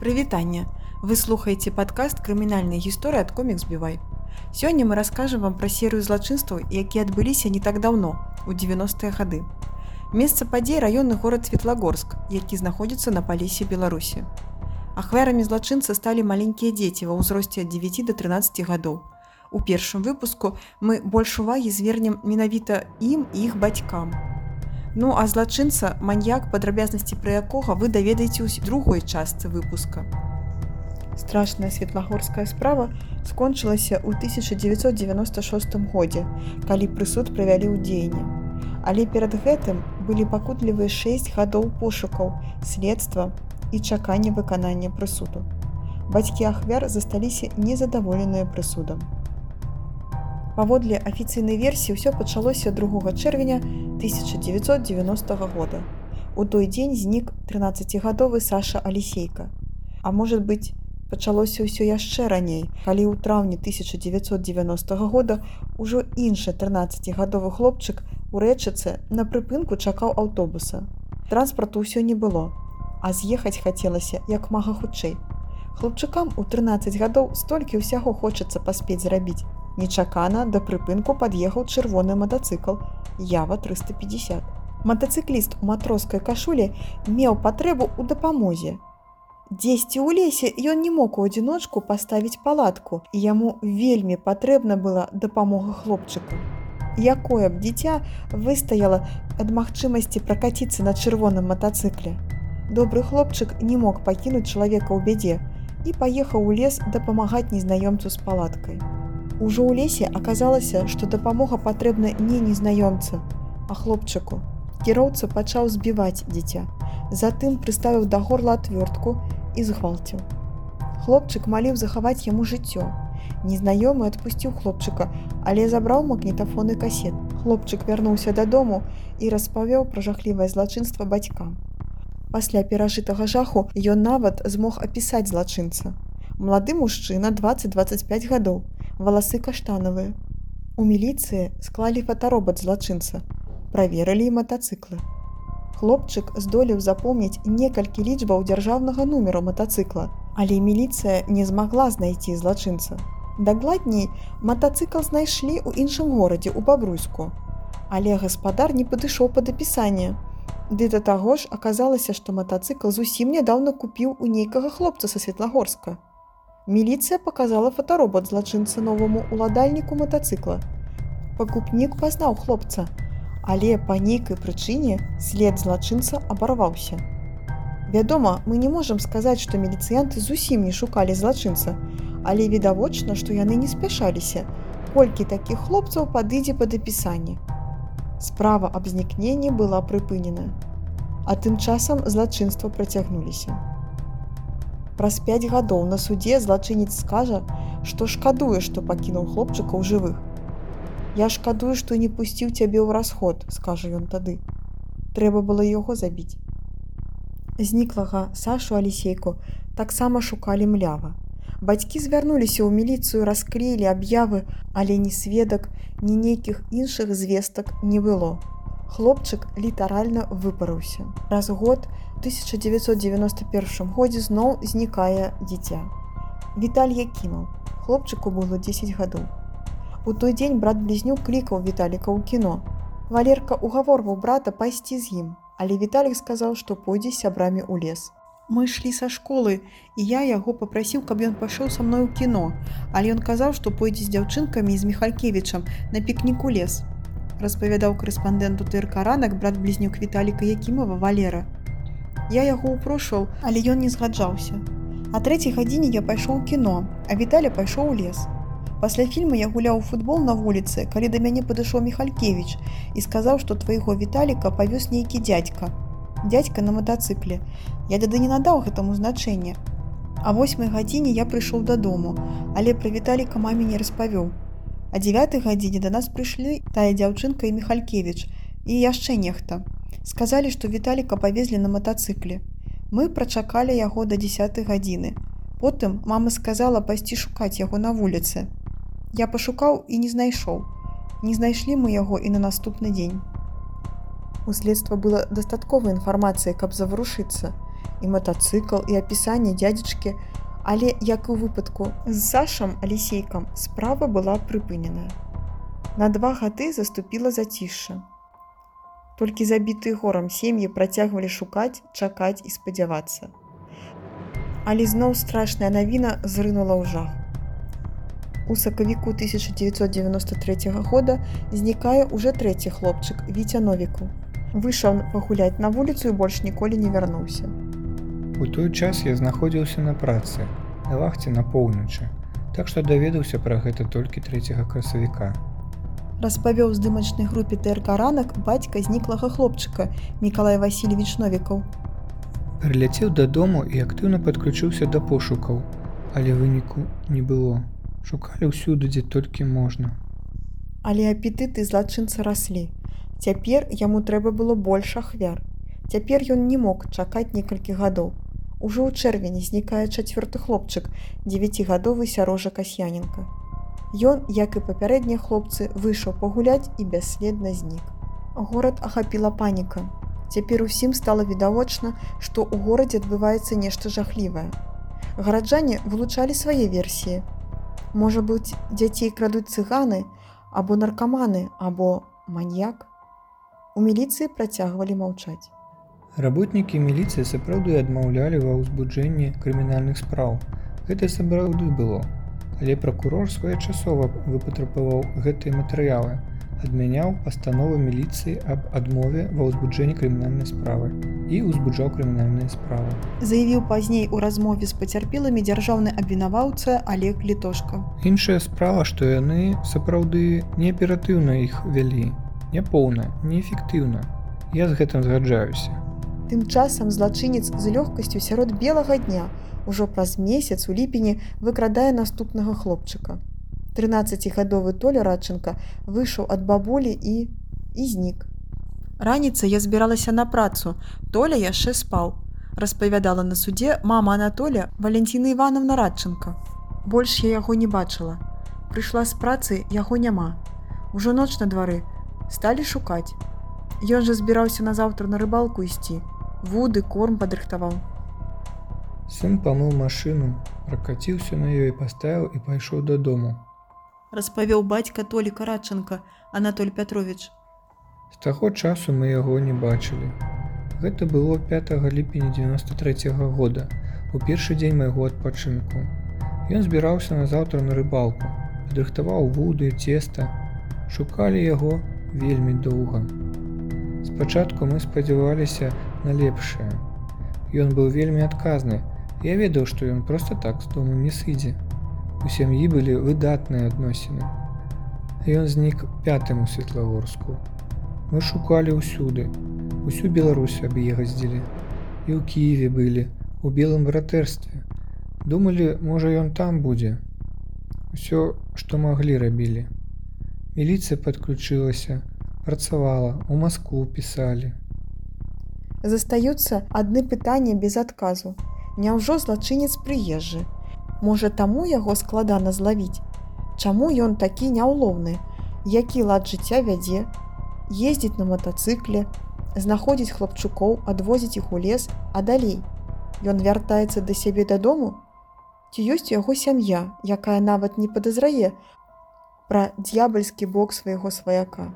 Прывітанне! Вы слухаеце падкаст крымінальнай гісторыі ад комікс бівай. Сёння мы раскажам вам пра серыю злачынстваў, якія адбыліся не так даўно у 90-е гады. Месца падзей раённы горад Светлагорск, які знаходзіцца на палесе Беларусі. Ахвярамі злачынца сталі маленькія дзеці ва ўзросце ад 9 до 13 гадоў. У першым выпуску мы больш увагі звернем менавіта ім і іх бацькам. Ну а злачынца маньяк падрабязнасці пра якога вы даведаеце ў другой частцы выпуска. Страшная светлагорская справа скончылася ў 1996 годзе, калі прысуд правялі ў дзеянне. Але перад гэтым былі пакутлівыя 6 гадоў пошукаў, следства і чакання выканання прысуду. Бацькі ахвяр засталіся незадаволеныя прысудам. Паводле афіцыйнай версіі ўсё пачалося 2 чэрвеня 1990 года. У той дзень знік 13гадовы Саша Алісейка. А может быць, пачалося ўсё яшчэ раней, калі ў траўні 1990 года ўжо іншы 13гадовы хлопчык у рэчыцы на прыпынку чакаў аўтобуса. Транспарту ўсё не было, а з'ехаць хацелася як мага хутчэй. Хлопчыкам у 13 гадоў столькі ўсяго хочацца паспець зрабіць. Нечакана да прыпынку пад'ехаў чырвоны матацыкл Ява 350. Матацыкліст у матроскай кашулі меў патрэбу ў дапамозе. Дзесьці ў лесе ён не мог у адзіночку паставіць палатку і яму вельмі патрэбна была дапамога хлопчыку. Якое б дзіця выстаяла ад магчымасці пракаціцца на чырвоным матацыкле. Добры хлопчык не мог пакінуць чалавека ў бядзе і паехаў у лес дапамагаць незнаёмцу з палаткай. Ужо ў лесе аказалася, што дапамога патрэбна не незнаёмца, а хлопчыку. Кіроўца пачаў збіваць дзіця. Затым прыставіў да горла отвёртку і згвалціў. Хлопчык маліў захаваць яму жыццё. Незнаёмы адпусціў хлопчыка, але забраў магнітафоны касет. Хлопчык вярнуўся дадому і распавёў пра жахлівае злачынства бацькам. Пасля перажытага жаху ён нават змог апісаць злачынца. Млады мужчына 20-25 гадоў, валасы каштанавыя. У міліцыі склалі фотаробат злачынца, праверылі і матацыклы. Хлопчык здолеў запомніць некалькі лічбаў дзяржаўнага нумеру матацыкла, але міліцыя не змагла знайсці злачынца. Дакладней, матацыкл знайшлі ў іншым горадзе ў бабруйску. Але гаспадар не падышоў пад апісанне. Ды да таго ж аказалася, што матацыкл зусім нядаўна купіў у нейкага хлопца са светлагорска. Міліцыя показала фотаробат злачынца новаму уладальніку матацыкла. Пакупнік пазнаў хлопца, але па нейкай прычыне след злачынца абарваўся. Вядома, мы не можам сказаць, што міліцыянты зусім не шукалі злачынца, але відавочна, што яны не спяшаліся, колькі такіх хлопцаў падыдзе пад апісанне. Справа аб знікненні была прыпынена. А тым часам злачынства працягнуліся. Праз 5 гадоў на суде злачынец скажа, што шкадуе, што пакінуў хлопчыка ў жывых. Я шкадую, што не пусціў цябе ў расход, скажа ён тады. Трэба было яго забіць. Зніклага Сашу Алісейку таксама шукалі млява. Бацькі звярнуліся ў міліцыю, расклеілі аб'явы, але ні сведак, ні нейкіх іншых звестак не было. Хлопчык літаральна выпарыўся. Праз год 1991 годзе зноў знікае дзіця. Віталь Якімаў. Хлопчыку было 10 гадоў. У той дзень брат блізнюк клікаў Віталіка ў кіно. Валерка угаворваў брата пайсці з ім, але Віталік сказаў, што пойдзе сябрамі ў лес. Мы ішлі са школы і я яго попрасіў, каб ён пайшоў са мной у кіно, але ён казаў, што пойдзе з дзяўчынкамі з михалькевічам на пікніку лес. распавядаў корэспандэнту тырка ранак брат блізнюк Віталіка Якімова Валера. Я яго ўпрошваў, але ён не згаджаўся. А трэцяй гадзіне я пайшоў у кіно, а Віталя пайшоў у лес. Пасля фільма я гуляў футбол на вуліцы, калі да мяне падышоў Михалькевич і сказаў, што твайго Віталіка павёз нейкі дядька. Дядька на матацыкле. Я тады не надаў гэтаму значэнне. А восьмай гадзіне я прыйшоў дадому, але пра Віталіка маме не распавёў. А 9 гадзіне да нас прыйшлі тая дзяўчынка і Михалькевич і яшчэ нехта. Сказалі, што Віталіка павезлі на матацыкле. Мы прачакалі яго да 10 гадзіны. Потым мама сказала пайсці шукаць яго на вуліцы. Я пашукаў і не знайшоў. Не знайшлі мы яго і на наступны дзень. У следства была дастатковая інфармацыя, каб заварушыцца. і матацыкл і апісанне дзядзечкі, але як і ў выпадку з Сашам алісейкам справа была прыпыненая. На два гады заступіла зацішша. Толькі забітыя горам сем'і працягвалі шукаць, чакаць і спадзявацца. Але зноў страшная навіна зрынула ў жах. У сакавіку 1993 года знікае ўжо трэці хлопчык віця новіку. Выйшаў пагуляць на вуліцу і больш ніколі не вярнуўся. У той час я знаходзіўся на працы, на вахце на поўначы, так што даведаўся пра гэта толькі трэцяга красавіка распавёў здымачнай групе ТРК ранак бацька зніклага хлопчыка Мікалай Васильевич Новікаў. Прыляцеў дадому і актыўна падключыўся да пошукаў, але выніку не было. Шукалі ўсюды, дзе толькі можна. Але апетыты злачынца раслі. Цяпер яму трэба было больш ахвяр. Цяпер ён не мог чакаць некалькі гадоў. Ужо ў чэрвені знікае чацвёрты хлопчык, дзевяцігадовы сярожа касьяненка. Ён, як і папярэднія хлопцы, выйшаў пагуляць і бясследна знік. Горад ахапіла паніка. Цяпер усім стала відавочна, што ў горадзе адбываецца нешта жахлівае. Гараджане вылучалі свае версіі. Можа быць, дзяцей крадуць цыганы, або наркаманы, або маньяк. У міліцыі працягвалі маўчаць. Работнікі міліцыі сапраўды адмаўлялі ва ўзбуджэнні крымінальных спраў. Гэта сапраўды было але пракурор своечасова выпатрабаваў гэтыя матэрыялы адмяняў пастановы міліцыі аб адмове ва ўзбуджэнні крымінальнай справы і ўзбуджаў крымінальныя справы. Заявіў пазней у размове з пацярпелымі дзяржаўны абвінаваўца олег літошка. Іншая справа што яны сапраўды не аператыўна іх вялі няпоўна неэфектыўна. Я з гэтым згаджаюся тым часам злачынец з лёгкасцю сярод белага дня у ужо праз месяц у ліпені выкрадае наступнага хлопчыка. 13гадовы толя радчынка выйшаў ад бабулі і і знік. Раніца я збіралася на працу, толя яшчэ спаў. распавядала на судзе мама Анатоля Валентина Івановна радчынка. Больш я яго не бачыла. Прыйшла з працы яго няма. Ужо ноч на двары сталі шукаць. Ён жа збіраўся назаўтра на рыбалку ісці. Вуды корм падрыхтаваў. Сын памыў машыну, пракаціўся на ёй, паставіў і пайшоў дадому. Распавёў бацька Толі Карачанка Анатоль Пятрович. З таго часу мы яго не бачылі. Гэта было 5 ліпеня 93 -го года, у першы дзень майго адпачынку. Ён збіраўся на заўтра на рыбалку, падрыхтаваў вуды, цеста, шукалі яго вельмі доўга. Спачатку мы спадзяваліся на лепшае. Ён быў вельмі адказны, Я ведаў, што ён проста так з дому не сыдзе. У сям'і былі выдатныя адносіны. Ён знік пятым у светлагорску. Мы шукалі ўсюды, усю Беларусь аб'егаздзілі. І ў Киеве былі, у белым братэрстве. Думалі, можа ён там будзе. Усё, што маглі рабілі. Міліцыя падключылася, працавала, у Маскву пісалі. Застаюцца адны пытанні без адказу. Няўжо злачынец прыезджы. Можа таму яго складана злавіць. Чаму ён такі няўлоўны, які лад жыцця вядзе, ездзіць на матацыкле, знаходзіць хлапчукоў, адвозіць іх у лес, а далей. Ён вяртаецца да сябе дадому. Ці ёсць яго сям'я, якая нават не падазрае пра д'ябальскі бок свайго сваяка.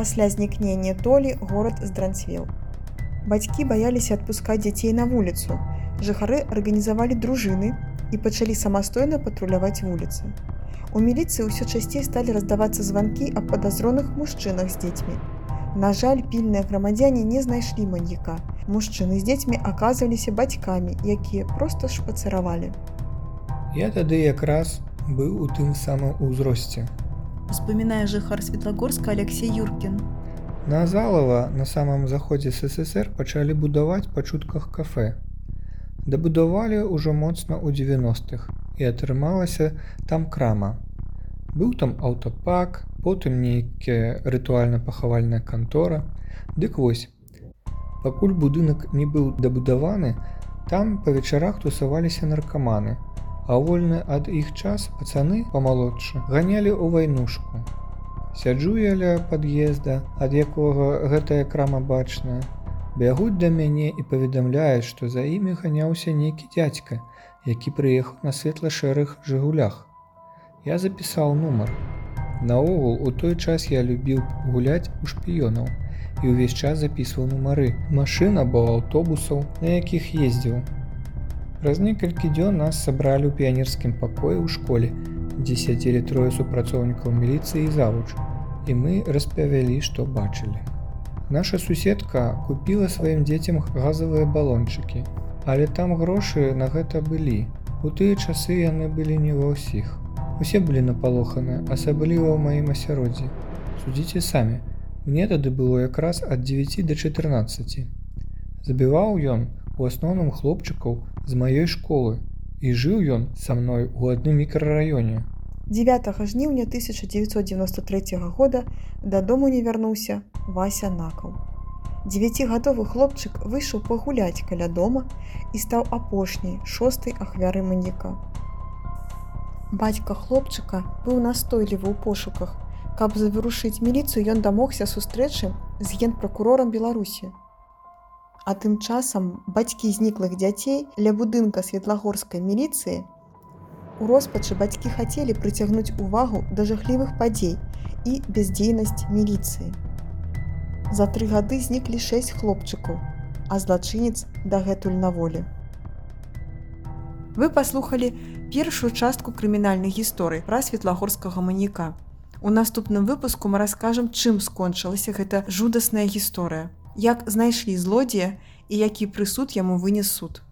Пасля знікнення толі горад здранцвеў. Бацькі баяліся адпускаць дзяцей на вуліцу. Жыхары арганізавалі дружыны і пачалі самастойна патруляваць вуліцы. У міліцыі ўсё часцей сталі раздавацца званкі аб падазроных мужчынах з дзецьмі. На жаль, пільныя грамадзяне не знайшлі маньяка. Мужчыны з дзецьмі аказваліся бацькамі, якія проста шпацыравалі. Я тады якраз быў у тым самым узросце. Успамінае жыхар Светлагорска Алексей Юркін. На Залава на самом заходзе ССР пачалі будаваць па чутках кафе. Дабудавалі ўжо моцна ў 90-х і атрымалася там крама. Быў там аўтапак, потым нейкая рытуальна-пахавальная кантора. Дык вось. Пакуль будынак не быў дабудаваны, там па вечарах тусаваліся наркаманы, а вольны ад іх час пацаны памалодшы ганялі ў вайнушку. Сяджу я ля пад'езда, ад якога гэтая крама бачная. Бягуць да мяне і паведамляюць, што за імі ганяўся нейкі дзядзька, які прыехаў на светла-шэрых жыгулях. Я запісаў нумар. Наогул у той час я любіў гуляць у шпіёнаў і ўвесь час запісваў нумары машын або аўтобусаў, на якіх ездзіў. Праз некалькі дзён нас сабралі ў піянерскім пакоі ў школе, дзе сядзелі трое супрацоўнікаў міліцыі і завуч, і мы распавялі, што бачылі. Наша суседка купіла сваім дзецям газавыя балончыкі, але там грошы на гэта былі. У тыя часы яны былі не ва ўсіх. Усе былі напалоханы, асабліва ў маім асяроддзі. Судзіце самі. Мне тады было якраз ад 9 до 14. Забіваў ён у асноўным хлопчыкаў з маёй школы і жыў ён са мной у адным мікрараёне. 9 жніўня 1993 года дадому не вярнуўся Вася накаў. Дзевяцігадовы хлопчык выйшаў пагуляць каля дома і стаў апошняй шостай ахвяры маньяка. Бацька хлопчыка быў настойлівы ў пошуках. Каб завырушыць міліцыю, ён дамогся сустрэчы з генпракурорам Беларусі. А тым часам бацькі зніклых дзяцей ля будынка светлагорскай міліцыі У роспачы бацькі хацелі прыцягнуць увагу да жахлівых падзей і бяздзейнасць міліцыі. За тры гады зніклі шэсць хлопчыкаў, а злачынец дагэтуль на волі. Вы паслухалі першую частку крымінальнай гісторыі пра светлагорскага маніка. У наступным выпуску мы раскажам, чым скончылася гэта жудасная гісторыя, як знайшлі злодзея і які прысуд яму вынес суд.